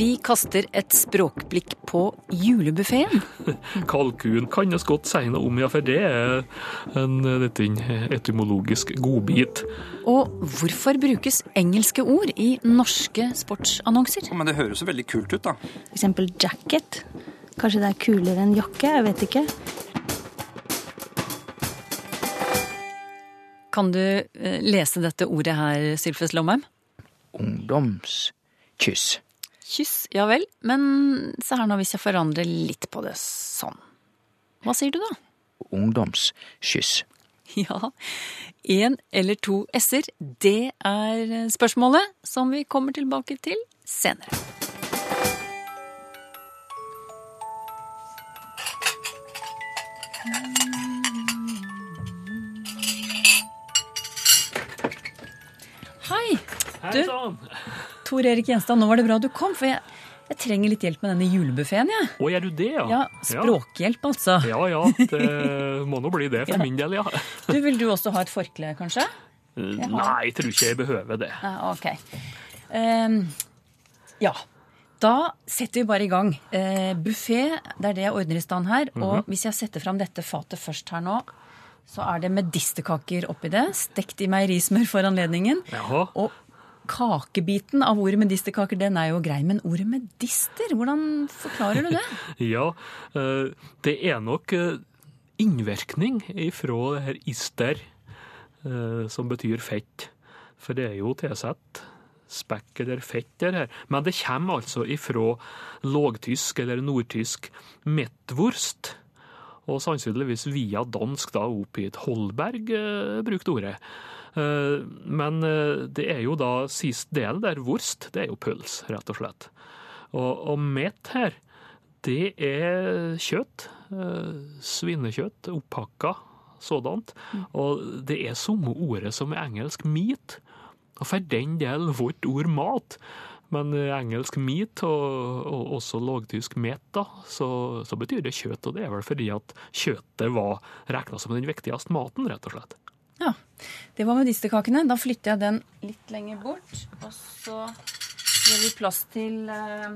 Vi kaster et språkblikk på julebuffeen. Kalkun kan vi godt si noe om, ja, for det er en dette, etymologisk godbit. Og hvorfor brukes engelske ord i norske sportsannonser? Men det høres jo veldig kult ut, da. Eksempel jacket. Kanskje det er kulere enn jakke, jeg vet ikke. Kan du eh, lese dette ordet her, Sylfes Lomheim? Ungdomskyss. Kyss, ja vel. Men se her nå, hvis jeg forandrer litt på det sånn. Hva sier du da? Ungdomskyss. Ja, én eller to s-er, det er spørsmålet som vi kommer tilbake til senere. Hei, Hei sann! Tor Erik Gjenstad, nå var det bra du kom, for jeg, jeg trenger litt hjelp med denne julebuffeen, jeg. Å, gjør du det, ja? Ja, språkhjelp, altså. Ja ja, det må nå bli det for Ja. min del, ja. Du, Vil du også ha et forkle, kanskje? Nei, jeg tror ikke jeg behøver det. Ja, ok. Um, ja. Da setter vi bare i gang. Uh, Buffé, det er det jeg ordner i stand her. Og hvis jeg setter fram dette fatet først her nå, så er det medisterkaker oppi det. Stekt i meierismør for anledningen. Jaha. Og kakebiten av ordet medisterkaker, den er jo grei. Men ordet medister, hvordan forklarer du det? Ja, eh, det er nok eh, innvirkning ifra det her ister, eh, som betyr fett. For det er jo tilsatt spekk eller fett der her. Men det kommer altså ifra lågtysk eller nordtysk mettwurst. Og sannsynligvis via dansk da opp. Holberg brukte ordet. Eh, men eh, det er jo da sist del der, worst, det er jo pøls, rett og slett. Og, og mett her, det er kjøtt. Eh, svinekjøtt, opphakka sådant. Og det er samme ordet som i engelsk meat. Og for den del vårt ord mat. Men engelsk meat, og, og også lågtysk met, da, så, så betyr det kjøtt. Og det er vel fordi at kjøttet var regna som den viktigste maten, rett og slett. Ja, det var medisterkakene. Da flytter jeg den litt lenger bort. Og så gjør vi plass til eh,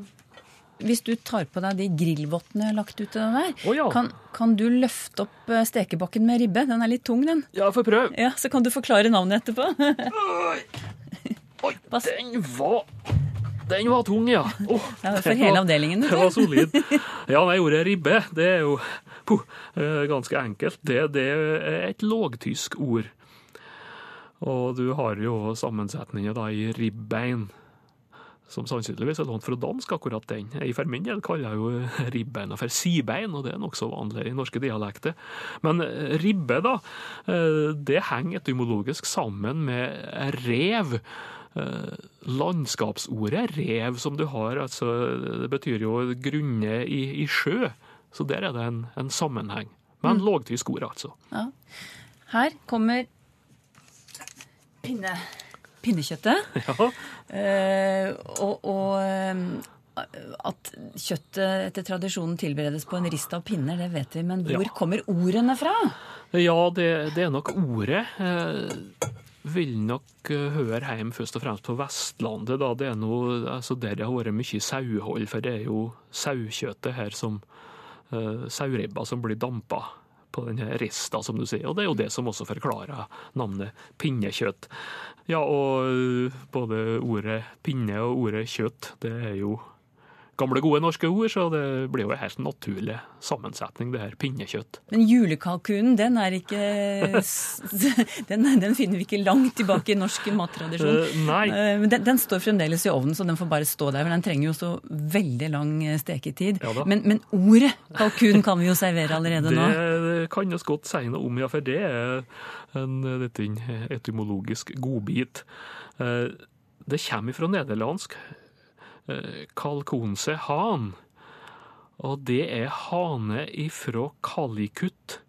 Hvis du tar på deg de grillvottene jeg har lagt ute der, oh, ja. kan, kan du løfte opp eh, stekebakken med ribbe? Den er litt tung, den. Ja, får prøve. Ja, Så kan du forklare navnet etterpå. Oi, Pass. den var Den var tung, ja. Oh, Ja, for hele avdelingen. Det var solid. Ja, nei, ordet ribbe, det er jo puh, eh, ganske enkelt. Det, det er et lågtysk ord. Og du har jo sammensetninger i ribbein, som sannsynligvis er lånt fra dansk, akkurat den. Jeg for min del kaller jeg jo ribbeina for sibein, og det er nokså vanlig i norske dialekter. Men eh, ribbe, da, eh, det henger etymologisk sammen med rev. Landskapsordet rev som du har, altså, det betyr jo grunne i, i sjø. Så der er det en, en sammenheng. Men lågtysk ord, altså. Ja. Her kommer pinne, pinnekjøttet. Ja. Eh, og og eh, at kjøttet etter tradisjonen tilberedes på en rist av pinner, det vet vi. Men hvor Ja. kommer ordene fra? Ja, det, det er nok ordet. Eh, vil nok eh, høre hjemme først og fremst på Vestlandet. da. Det er noe, altså Der det har vært mye sauhold, for det er jo saukjøttet her som Sauribba som blir dampa på denne rista, som du sier. Og det er jo det som også forklarer navnet pinnekjøtt. Ja, og eh, både ordet pinne og ordet kjøtt, det er jo gamle, gode norske ord, så det blir jo en helt naturlig sammensetning, det her pinnekjøtt. Men julekalkunen, den er ikke den, den finner vi ikke langt tilbake i norsk mattradisjon. Uh, nei. Eh, Men den, den står fremdeles i ovnen, så den får bare stå der. For den trenger jo så veldig lang eh, steketid. Ja men, men ordet kalkun kan vi jo servere allerede nå. Det kan vi godt si noe om, ja, for det er en dette, etymologisk godbit. Det kommer fra nederlandsk kalkonse han, og det er hane ifra kalikut,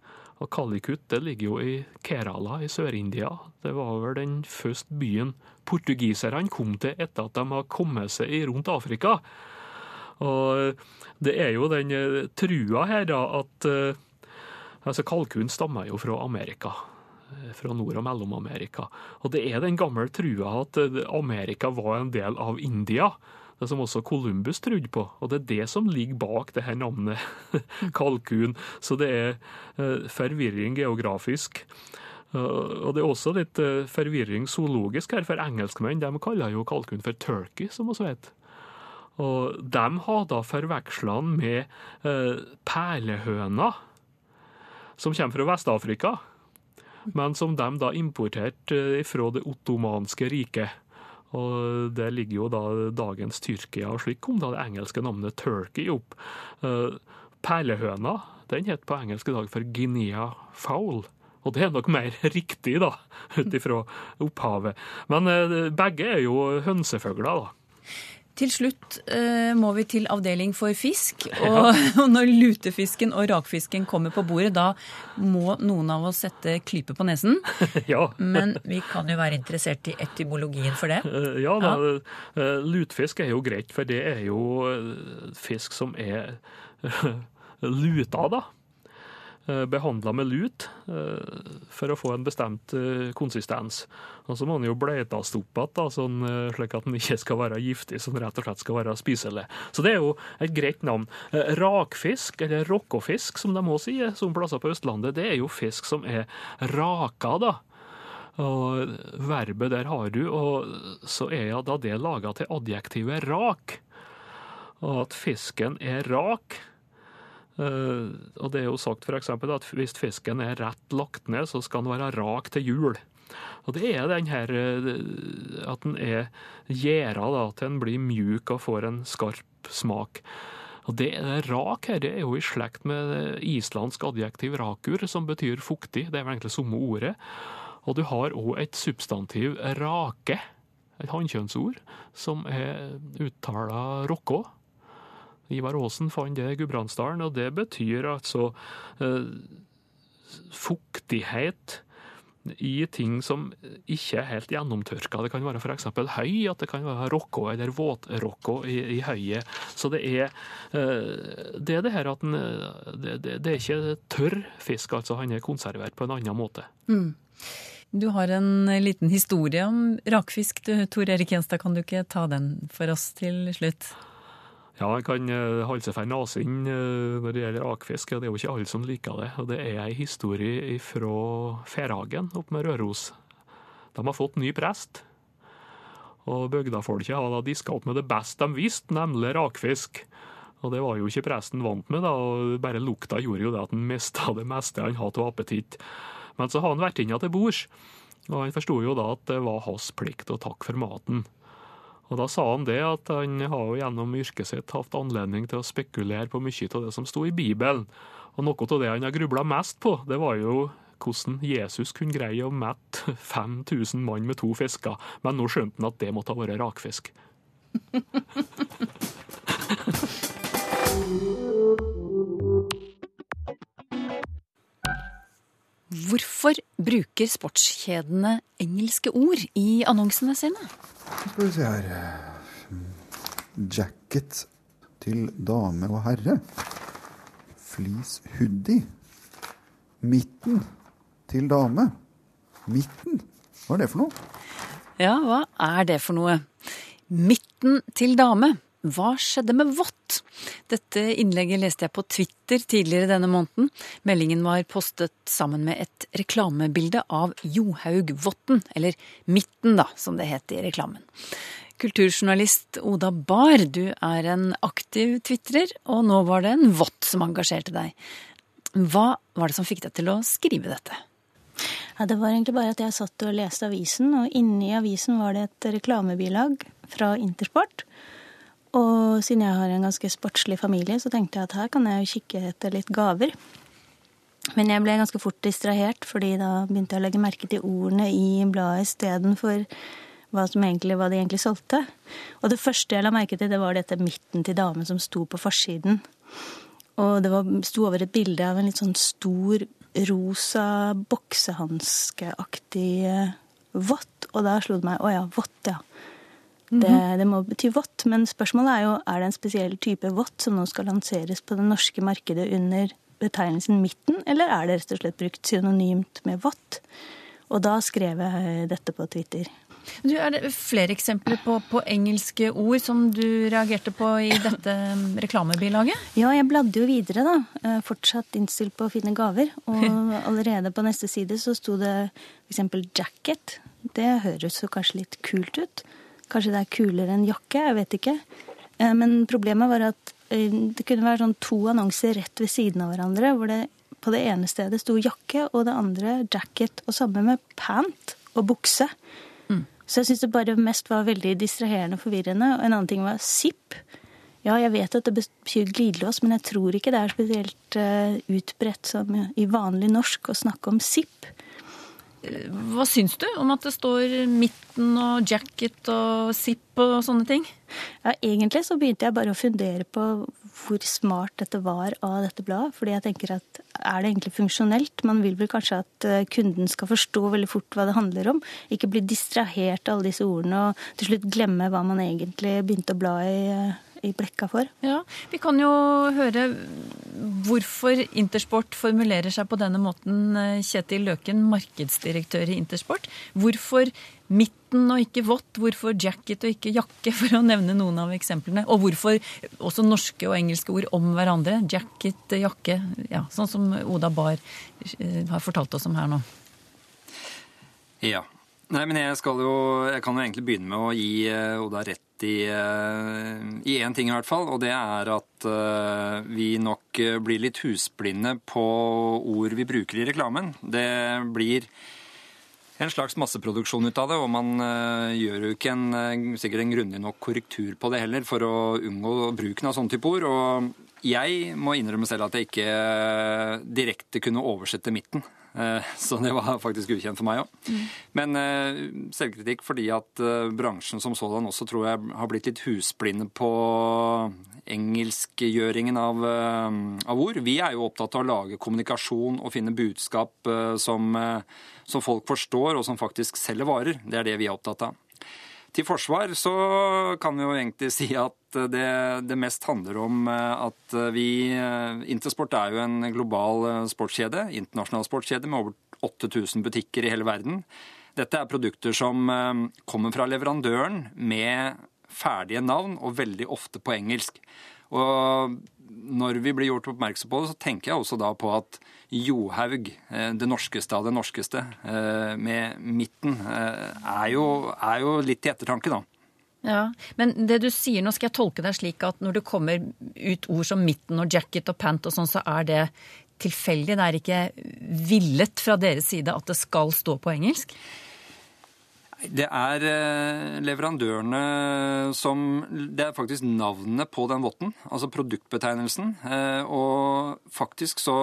Og Kalikut det ligger jo i Kerala i Sør-India. Det var vel den første byen portugiserne kom til etter at de har kommet seg rundt Afrika. Og det er jo den eh, trua her da at eh, altså Kalkun stammer jo fra Amerika. eh, Fra Nord- og Mellom-Amerika. Og det er den gamle trua at eh, Amerika var en del av India. Det som også Columbus trodde på. Og det er det som ligger bak det her navnet kalkun. Så det er eh, forvirring geografisk. Eh, Og det er også litt eh, forvirring zoologisk her, for engelskmenn de kaller jo kalkun for turkey, som vi vet. Og de har da forveksla den med eh, perlehøna, som kommer fra Vest-Afrika, men som de da importerte fra det ottomanske riket. Og der ligger jo da dagens Tyrkia, og slik kom da det engelske navnet turkey opp. Eh, Perlehøna den het på engelsk i dag for Guinea fowl. Og det er nok mer riktig, da, ut ifra opphavet. Men eh, begge er jo hønsefugler, da. Til slutt eh, må vi til avdeling for fisk. Og, og når lutefisken og rakfisken kommer på bordet, da må noen av oss sette klype på nesen. Ja. Men vi kan jo være interessert i etymologien for det. Eh, Ja, da, eh, lutfisk er jo greit, for det er jo eh, fisk som er luta, da. Behandla med lut eh, for å få en bestemt eh, konsistens. Og så må den jo bløtes opp igjen, sånn, eh, slik at den ikke skal være giftig, som rett og slett skal være spiselig. Så det er jo et greit navn. Eh, Rakfisk, eller rockofisk som de må si, som plasser på Østlandet, det er jo fisk som er raka, da. Og verbet der har du, og så er ja da det laga til adjektivet rak. Og at fisken er rak. Eh, og det er jo sagt eksempel at hvis fisken er rett lagt ned, så skal den være rak til jul. Og det er den her eh, at den er gjæra til den blir mjuk og får en skarp smak. Og det det rak her det er jo i slekt med islandsk adjektiv rakur, som betyr fuktig. Det er vel egentlig samme ordet. Og du har òg et substantiv rake, et hannkjønnsord, som er uttala rokkå. Ivar Aasen fant det i Gudbrandsdalen, og det betyr altså eh, fuktighet i ting som ikke er helt gjennomtørka. Det kan være f.eks. høy, at det kan være rokkå eller våtrokkå i, i høyet. Så det er, eh, det er det her at den, eh, det, det, det er ikke tørr fisk, altså han er konservert på en annen måte. Du har en liten historie om rakfisk, Tor Erik Gjenstad. Kan du ikke ta den for oss til slutt? Ja, en kan eh, holde seg for nesen eh, når det gjelder rakfisk. og Det er jo ikke alle som liker det. Og det er ei historie fra Færhagen oppe med Røros. De har fått ny prest. Og bygdafolket har da diska opp med det beste de visste, nemlig rakfisk. Og det var jo ikke presten vant med, da, og bare lukta gjorde jo det at han mista det meste han hadde av appetitt. Men så har han vært inne til bords, og han forsto jo da at det var hans plikt å takke for maten. Og da sa han det at han har jo gjennom yrket sitt hatt anledning til å spekulere på mye av det som sto i Bibelen. Og noe av det han har grubla mest på, det var jo hvordan Jesus kunne greie å mette 5000 mann med to fisker. Men nå skjønte han at det måtte ha vært rakfisk. Hvorfor bruker sportskjedene engelske ord i annonsene sine? Skal vi se her Jacket til dame og herre. Fleece hoodie. Midten til dame. Midten? Hva er det for noe? Ja, hva er det for noe? Midten til dame. Hva skjedde med vått? Dette innlegget leste jeg på Twitter tidligere denne måneden. Meldingen var postet sammen med et reklamebilde av Johaug Votten, eller Midten, da, som det het i reklamen. Kulturjournalist Oda Bar, du er en aktiv tvitrer, og nå var det en vått som engasjerte deg. Hva var det som fikk deg til å skrive dette? Ja, det var egentlig bare at jeg satt og leste avisen, og inni avisen var det et reklamebilag fra Intersport. Og siden jeg har en ganske sportslig familie, så tenkte jeg at her kan jeg jo kikke etter litt gaver. Men jeg ble ganske fort distrahert, fordi da begynte jeg å legge merke til ordene i bladet istedenfor hva, egentlig, hva de egentlig solgte. Og det første jeg la merke til, det var dette midten til damen som sto på forsiden. Og det var, sto over et bilde av en litt sånn stor rosa boksehanskeaktig vott. vått. Og da slo det meg å ja, vått, ja. Det, det må bety vått, men spørsmålet er jo er det en spesiell type vått som nå skal lanseres på det norske markedet under betegnelsen midten, eller er det rett og slett brukt synonymt med vått? Og da skrev jeg dette på Twitter. Du, er det flere eksempler på, på engelske ord som du reagerte på i dette um, reklamebilaget? Ja, jeg bladde jo videre, da. Eh, Fortsatt innstilt på å finne gaver. Og allerede på neste side så sto det f.eks. jacket. Det høres jo kanskje litt kult ut. Kanskje det er kulere enn jakke, jeg vet ikke. Eh, Men problemet var at eh, det kunne være sånn to annonser rett ved siden av hverandre, hvor det på det ene stedet sto jakke, og det andre jacket. Og samme med pant og bukse. Så jeg syns det bare mest var veldig distraherende og forvirrende. Og en annen ting var zipp. Ja, jeg vet at det betyr glidelås, men jeg tror ikke det er spesielt eh, utbredt som i vanlig norsk å snakke om zipp. Hva syns du om at det står midten og jacket og zip og sånne ting? Ja, egentlig så begynte jeg bare å fundere på hvor smart dette var av dette bladet. Fordi jeg tenker at er det egentlig funksjonelt? Man vil vel kanskje at eh, kunden skal forstå veldig fort hva det handler om. Ikke bli distrahert av alle disse ordene og til slutt glemme hva man egentlig begynte å bla i, eh, i blekka for. Ja, Vi kan jo høre hvorfor Intersport formulerer seg på denne måten. Kjetil Løken, markedsdirektør i Intersport. Hvorfor midten og ikke vått? Hvorfor jacket og ikke jakke, for å nevne noen av eksemplene? Og hvorfor også norske og engelske ord om hverandre? Jacket, jakke. Ja, sånn som Oda Bar eh, har fortalt oss om her nå. Ja. Nei, men jeg skal jo Jeg kan jo egentlig begynne med å gi eh, Oda rett i eh, én ting, i hvert fall. Og det er at eh, vi nok eh, blir litt husblinde på ord vi bruker i reklamen. Det blir en slags masseproduksjon ut av det, og man eh, gjør jo ikke en, eh, sikkert en grundig nok korrektur på det heller for å unngå bruken av sånne type ord. Og jeg må innrømme selv at jeg ikke eh, direkte kunne oversette midten. Eh, Så det var faktisk ukjent for meg òg. Men eh, selvkritikk fordi at bransjen som sådan også tror jeg har blitt litt husblinde på engelskgjøringen av, av ord. Vi er jo opptatt av å lage kommunikasjon og finne budskap som, som folk forstår, og som faktisk selger varer. Det er det vi er opptatt av. Til forsvar så kan vi jo egentlig si at det, det mest handler om eh, at vi eh, Intersport er jo en global eh, sportskjede, internasjonal sportskjede med over 8000 butikker i hele verden. Dette er produkter som eh, kommer fra leverandøren med ferdige navn, og veldig ofte på engelsk. Og når vi blir gjort oppmerksom på det, så tenker jeg også da på at Johaug, eh, det norskeste av det norskeste, eh, med midten, eh, er jo, er jo litt til ettertanke, da. Ja, Men det du sier nå, skal jeg tolke deg slik at når det kommer ut ord som midten og jacket og pant og sånn, så er det tilfeldig? Det er ikke villet fra deres side at det skal stå på engelsk? Det er eh, leverandørene som Det er faktisk navnet på den votten, altså produktbetegnelsen. Eh, Og faktisk så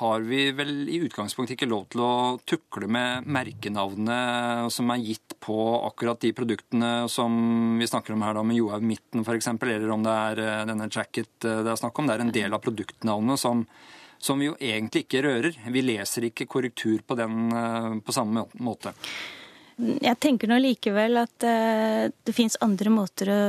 har vi vel i utgangspunktet ikke lov til å tukle med merkenavnene som er gitt på akkurat de produktene som vi snakker om her, da med Johaug Midten f.eks., eller om det er eh, denne jacket det er snakk om. Det er en del av produktnavnet som, som vi jo egentlig ikke rører. Vi leser ikke korrektur på den på samme måte. Jeg tenker nå likevel at eh, det fins andre måter å,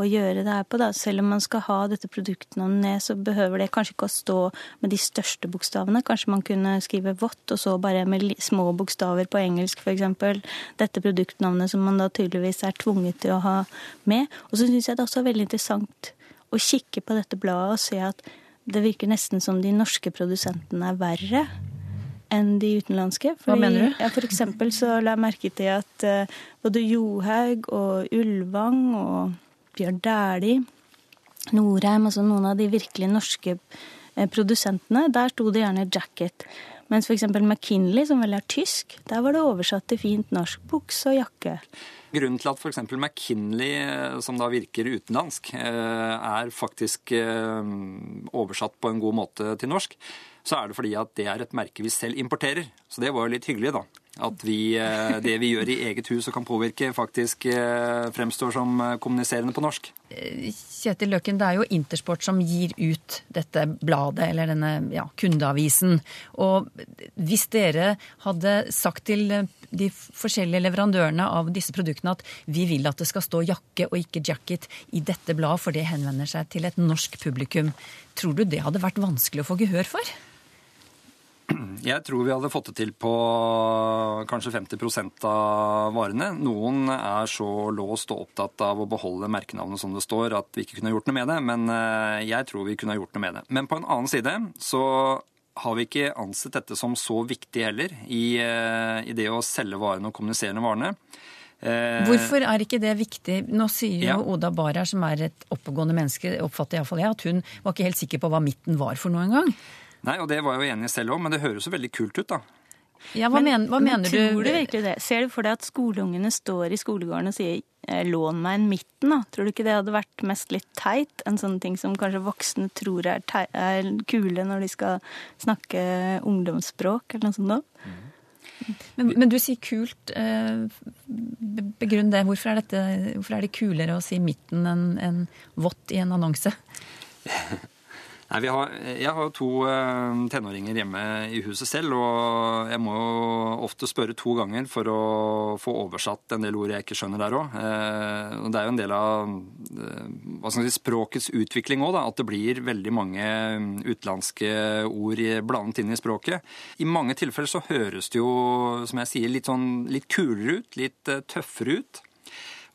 å gjøre det her på. Da. Selv om man skal ha dette produktnavnet ned, så behøver det kanskje ikke å stå med de største bokstavene. Kanskje man kunne skrive vått, og så bare med små bokstaver på engelsk f.eks. Dette produktnavnet som man da tydeligvis er tvunget til å ha med. Og så syns jeg det også er veldig interessant å kikke på dette bladet og se at det virker nesten som de norske produsentene er verre enn de utenlandske. Hva mener du? Ja, for eksempel så la jeg merke til at uh, både Johaug og Ulvang og Bjørn Dæhlie, Norheim, altså noen av de virkelig norske eh, produsentene, der sto det gjerne jacket. Mens eksempel McKinley, som vel er tysk, der var det oversatt til fint norsk bukse og jakke. Grunnen til at f.eks. McKinley, eh, som da virker utenlandsk, er faktisk oversatt på en god måte til norsk, så er det fordi at det er et merke vi selv importerer. Så det var jo litt hyggelig, da. At vi, eh, det vi gjør i eget hus og kan påvirke, faktisk eh, fremstår som eh, kommuniserende på norsk. Kjetil Løken, det er jo Intersport som gir ut dette bladet, eller denne ja, kundeavisen. Og hvis dere hadde sagt til de forskjellige leverandørene av disse produktene at vi vil at det skal stå jakke og ikke jacket i dette bladet, for det henvender seg til et norsk publikum, tror du det hadde vært vanskelig å få gehør for? Jeg tror vi hadde fått det til på kanskje 50% av varene. Noen er så låst og opptatt av å beholde merkenavnet som det står, at vi ikke kunne gjort noe med det. Men eh, jeg tror vi kunne gjort noe med det. Men på en annen side så har vi ikke ansett dette som så viktig heller i, eh, i det å selge varene og kommunisere varene. Eh, Hvorfor er ikke det viktig? Nå sier jo Ja. Oda Barer, som er et oppegående menneske, oppfatter iallfall jeg, at hun var ikke helt sikker på hva midten var for noe engang. Nei, og det var jeg jo enig selv om, men det høres jo veldig kult ut, da. Ja, hva, men, hva mener du? Tror du virkelig det? Ser du for deg at skoleungene står i skolegården og sier eh, 'lån meg en midten', da? Tror du ikke det hadde vært mest litt teit? En sånn ting som kanskje voksne tror er, teit, er kule når de skal snakke ungdomsspråk, eller noe sånt da? Men, men du sier kult. eh, Begrunn det. Hvorfor er, dette, hvorfor er det kulere å si midten enn en vått i en annonse? Nei, har, jeg har jo to eh, tenåringer hjemme i huset selv, og jeg må jo ofte spørre to ganger for å få oversatt en del ord jeg ikke skjønner der òg. Eh, det er jo en del av eh, hva skal si, språkets utvikling òg, at det blir veldig mange utenlandske ord blandet inn i språket. I mange tilfeller så høres det jo, som jeg sier, litt, sånn, litt kulere ut, litt tøffere ut.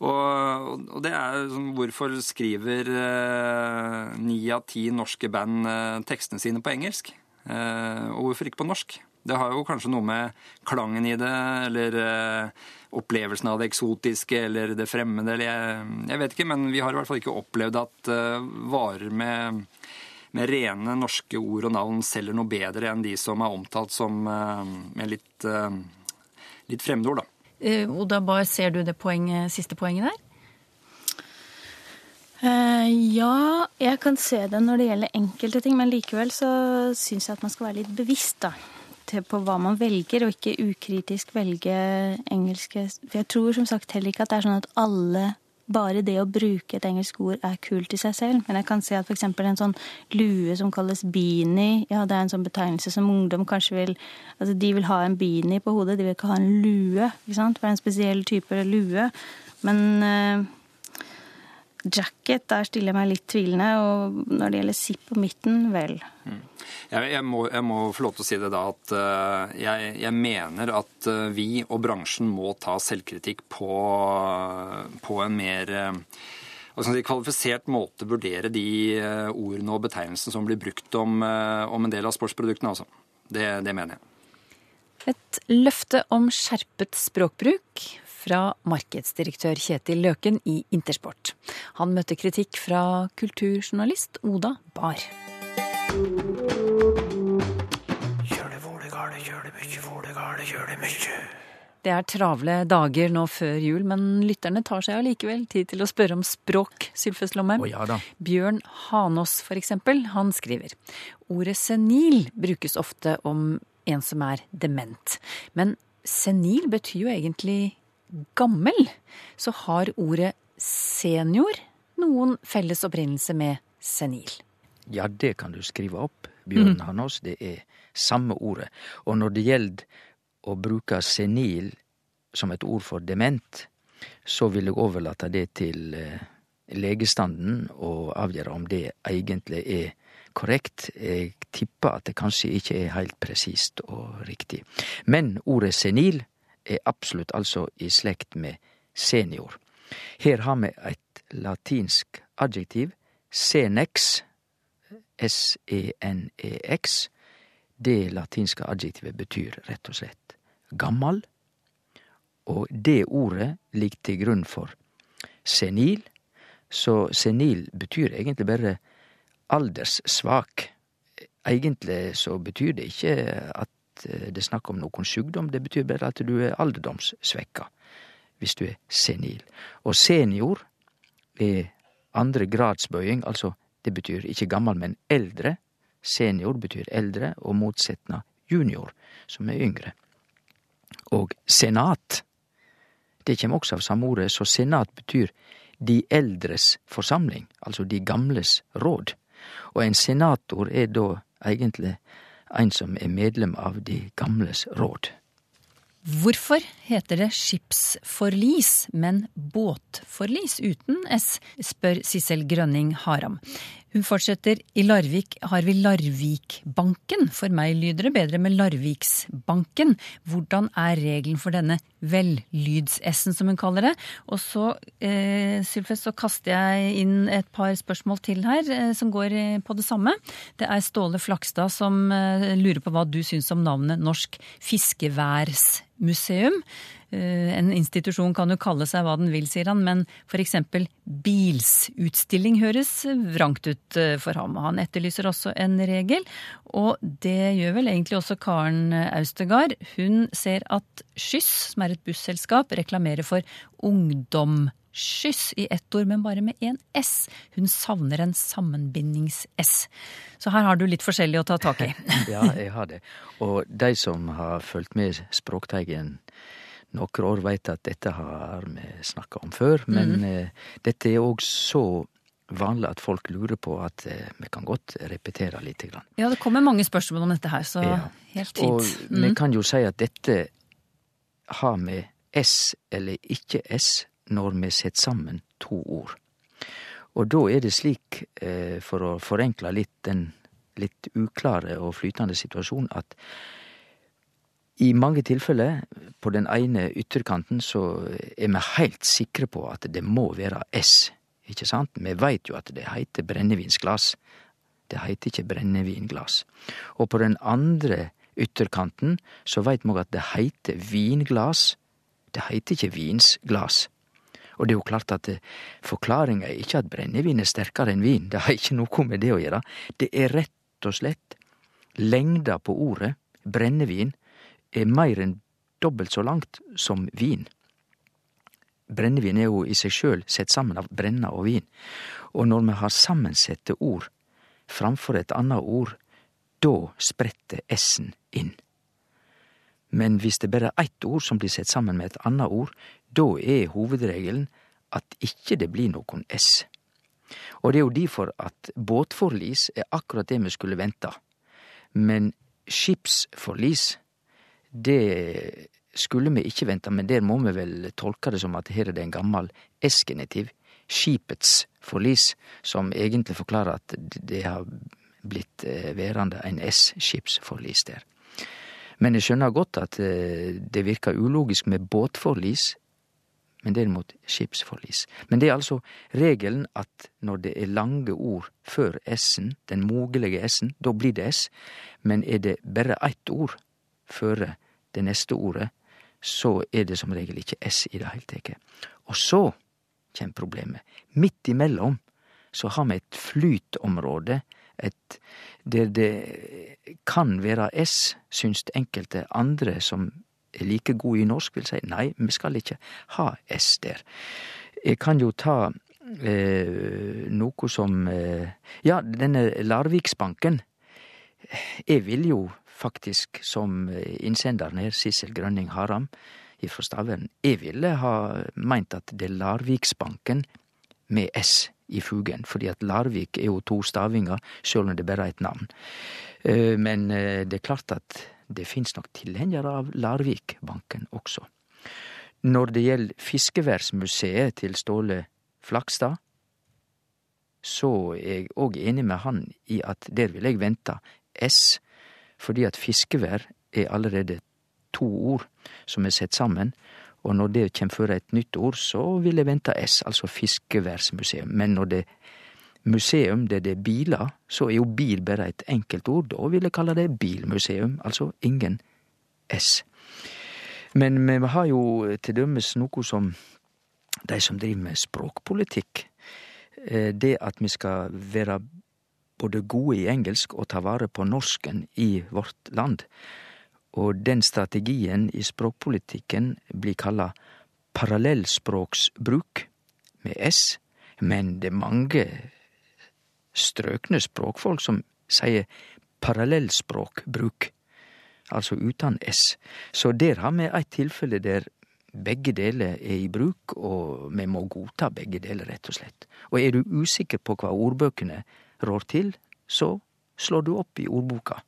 Og, og det er sånn, hvorfor skriver eh, av ti norske band eh, tekstene sine på engelsk? Eh, og hvorfor ikke på norsk? Det har jo kanskje noe med klangen i det, eller eh, opplevelsen av det eksotiske, eller det fremmede, eller jeg, jeg vet ikke, men vi har i hvert fall ikke opplevd at eh, varer med med rene norske ord og navn selger noe bedre enn de som er omtalt som eh, med litt, eh, litt fremmedord, da. Eh, Oda Bar, ser du det poenget, siste poenget der? Eh, ja, jeg kan se det når det gjelder enkelte ting, men likevel så syns jeg at man skal være litt bevisst da, på hva man velger, og ikke ukritisk velge engelske For jeg tror som sagt heller ikke at det er sånn at alle bare det å bruke et engelsk ord er kult i seg selv. Men jeg kan se at f.eks. en sånn lue som kalles beanie, ja, det er en sånn betegnelse som ungdom kanskje vil Altså de vil ha en beanie på hodet, de vil ikke ha en lue, ikke sant? For det er en spesiell type lue. Men eh, jacket, der stiller jeg meg litt tvilende. Og når det gjelder zipp på midten, vel. Jeg, jeg, må, jeg må få lov til å si det da at eh, jeg, jeg mener at eh, vi og bransjen må ta selvkritikk på, på en mer altså, kvalifisert måte vurdere de ordene og betegnelsene som blir brukt om, om en del av sportsproduktene. Altså. Det, det mener jeg. Et løfte om skjerpet språkbruk fra markedsdirektør Kjetil Løken i Intersport. Han møtte kritikk fra kulturjournalist Oda Bar. Det er travle dager nå før jul, men lytterne tar seg allikevel tid til å spørre om språk, Sylfes Lomheim. Å ja da. Bjørn Hanås, for eksempel, han skriver ordet senil brukes ofte om en som er dement. Men senil betyr jo egentlig gammel. Så har ordet senior noen felles opprinnelse med senil. Ja, det kan du skrive opp, Bjørn Hanås. Det er samme ordet. Og når det gjelder å bruke senil som et ord for dement, så vil jeg overlate det til eh, legestanden å avgjøre om det egentlig er korrekt. Jeg tipper at det kanskje ikke er helt presist og riktig. Men ordet senil er absolutt altså i slekt med senior. Her har vi et latinsk adjektiv, senex, S-E-N-E-X. Det latinske adjektivet betyr rett og slett gammal, og det ordet ligger til grunn for senil, så senil betyr egentlig bare alderssvak. Egentlig så betyr det ikke at eh, det er snakk om noen sykdom, det betyr bare at du er alderdomssvekka hvis du er senil. Og senior er andre gradsbøying, altså det betyr ikke gammel, men eldre. Senior betyr eldre, og motsetna junior, som er yngre. Og senat, det kjem også av samme ordet, så senat betyr de eldres forsamling, altså de gamles råd. Og en senator er da egentlig en som er medlem av de gamles råd. Hvorfor heter det skipsforlis, men båtforlis uten S, spør Sissel Grønning Haram. Hun fortsetter i Larvik har vi Larvikbanken. For meg lyder det bedre med Larviksbanken. Hvordan er regelen for denne vellyds-S-en, som hun kaller det? Og så, eh, Sylfest, så kaster jeg inn et par spørsmål til her, eh, som går eh, på det samme. Det er Ståle Flakstad som eh, lurer på hva du syns om navnet Norsk fiskeværsmuseum. Eh, en institusjon kan jo kalle seg hva den vil, sier han, men f.eks. bilsutstilling høres vrangt ut eh, for ham. Han etterlyser også en regel, og det gjør vel egentlig også Karen Austegard. Hun ser at Skyss, som er et busselskap, reklamerer for ungdomsskyss i ett ord, men bare med én S. Hun savner en sammenbindings-S. Så her har du litt forskjellig å ta tak i. ja, jeg har det. Og de som har fulgt med Språkteigen nokre år veit at dette har vi snakka om før, men mm -hmm. dette er òg så vanlig at folk lurer på at eh, vi kan godt repetere lite grann. Ja, det kommer mange spørsmål om dette her, så ja. helt fint. Og mm. vi kan jo si at dette har med S eller ikke S når vi setter sammen to ord. Og da er det slik, for å forenkle litt den litt uklare og flytende situasjonen, at i mange tilfeller, på den ene ytterkanten, så er vi heilt sikre på at det må være S, ikke sant? Vi veit jo at det heiter brennevinsglas. Det heiter ikke brennevinglas. Og på den andre ytterkanten så veit vi at det heiter vinglas. Det heiter ikke vinsglas. Og det er jo klart at forklaringa er ikke at brennevin er sterkere enn vin. Det har ikke noe med det å gjøre. Det er rett og slett lengda på ordet brennevin er meir enn dobbelt så langt som vin. Brennevin er jo i seg sjøl sett sammen av brenna og vin, og når me har sammensette ord framfor et anna ord, da spretter S-en inn. Men hvis det berre er eitt ord som blir sett sammen med et anna ord, da er hovedregelen at ikkje det blir nokon S. Og det er jo difor at båtforlis er akkurat det me skulle venta. Men skipsforlis, det skulle vi ikke vente, men der må vi vel tolke det som at her er det en gammel S-genitiv, skipets forlis, som egentlig forklarer at det har blitt eh, værende en S-skipsforlis der. Men jeg skjønner godt at eh, det virker ulogisk med båtforlis, men derimot skipsforlis. Men det er altså regelen at når det er lange ord før S-en, den mogelige S-en, da blir det S, men er det bare ett ord føre det neste ordet, så er det som regel ikke S i det heile teke. Og så kjem problemet. Midt imellom så har vi et flytområde, et, der det kan være S, syns enkelte andre som er like gode i norsk, vil si nei, vi skal ikke ha S der. Jeg kan jo ta eh, noe som eh, Ja, denne Larviksbanken. Jeg vil jo faktisk som innsenderen her, Sissel Grønning Haram fra Stavern, jeg ville ha meint at det er Larviksbanken med S i fugen, fordi at Larvik er jo to stavinger, sjøl om det bare er et navn. Eh, men eh, det er klart at det finnes nok tilhengere av Larvikbanken også. Når det gjelder Fiskeværsmuseet til Ståle Flakstad, så er jeg òg enig med han i at der vil jeg vente S fordi at fiskevær er allerede to ord som er sett sammen, og når det kjem før et nytt ord, så vil jeg vente S, altså fiskeværsmuseum. Men når det er museum der det er biler, så er jo bil bare et enkelt ord. Da vil jeg kalle det bilmuseum, altså ingen S. Men vi har jo til dømes noe som de som driver med språkpolitikk. Eh, det at vi skal være både gode i engelsk og ta vare på norsken i vårt land. Og den strategien i språkpolitikken blir kalla parallellspråksbruk, med S, men det er mange strøkne språkfolk som sier parallellspråkbruk. altså uten S. Så der har vi et tilfelle der begge deler er i bruk, og vi må godta begge deler, rett og slett. Og er du usikker på hva ordbøkene rår til, så slår du opp i ordboka.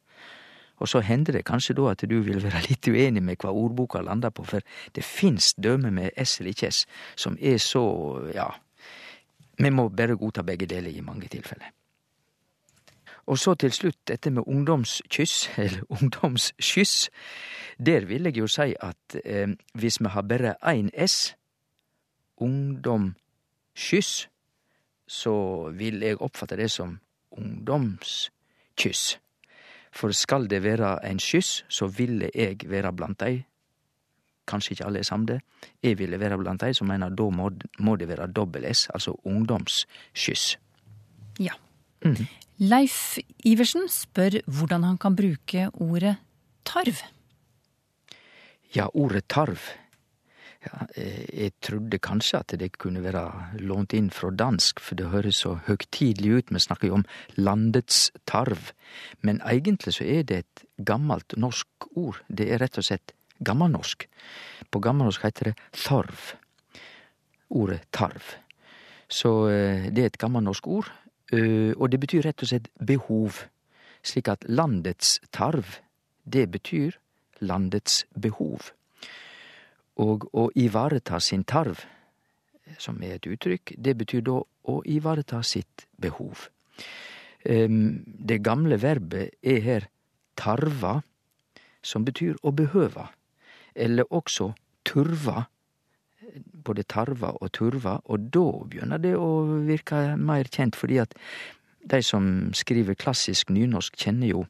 Og så hender det kanskje da at du vil være litt uenig med hva ordboka lander på, for det fins døme med S eller ikke S som er så, ja Vi må bare godta begge deler i mange tilfeller. Og så til slutt dette med ungdomskyss, eller ungdomsskyss. Der vil jeg jo si at eh, hvis vi har bare én S, ungdomsskyss, så vil jeg oppfatte det som ungdomskyss. For skal det være en skyss, så ville jeg være blant dei. Kanskje ikke alle er samde. Jeg ville være blant dei som mener da må, må det være dobbel S, altså ungdomsskyss. Ja. Leif Iversen spør hvordan han kan bruke ordet tarv. Ja, ordet tarv. Ja, eh, jeg trodde kanskje at det kunne være lånt inn fra dansk, for det høres så høgtidelig ut. Vi snakker jo om landets tarv. Men egentlig så er det et gammelt norsk ord. Det er rett og slett gammelnorsk. På gammelnorsk heter det tarv. Ordet tarv. Så eh, det er et gammelnorsk ord, eh, og det betyr rett og slett behov. Slik at landets tarv, det betyr landets behov. Og å ivareta sin tarv, som er et uttrykk, det betyr da å ivareta sitt behov. Det gamle verbet er her tarva, som betyr å behøve, eller også turva, både tarva og turva, og da begynner det å virke mer kjent, fordi at de som skriver klassisk nynorsk, kjenner jo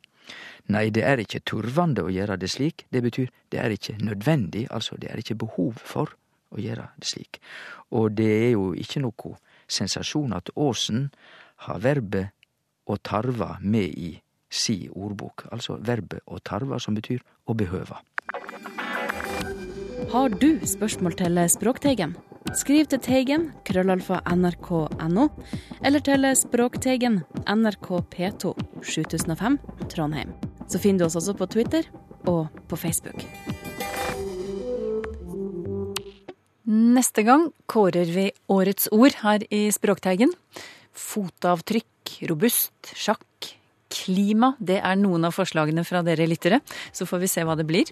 Nei, det er ikke turvande å gjøre det slik, det betyr det er ikke nødvendig, altså det er ikke behov for å gjøre det slik. Og det er jo ikke noe sensasjon at Åsen har verbet å tarva med i si ordbok, altså verbet å tarva som betyr å behøve. Har du spørsmål til Språkteigen? Skriv til Teigen, krøllalfa nrk.no, eller til Språkteigen, NRK P2, 7005, Trondheim. Så finner du oss også på Twitter og på Facebook. Neste gang kårer vi årets ord her i Språkteigen. Fotavtrykk, robust, sjakk, klima. Det er noen av forslagene fra dere lyttere. Så får vi se hva det blir.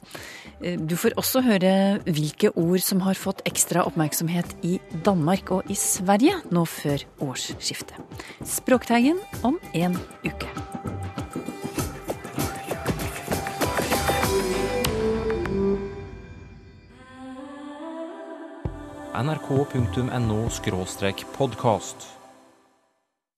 Du får også høre hvilke ord som har fått ekstra oppmerksomhet i Danmark og i Sverige nå før årsskiftet. Språkteigen om en uke. nrk.no podkast.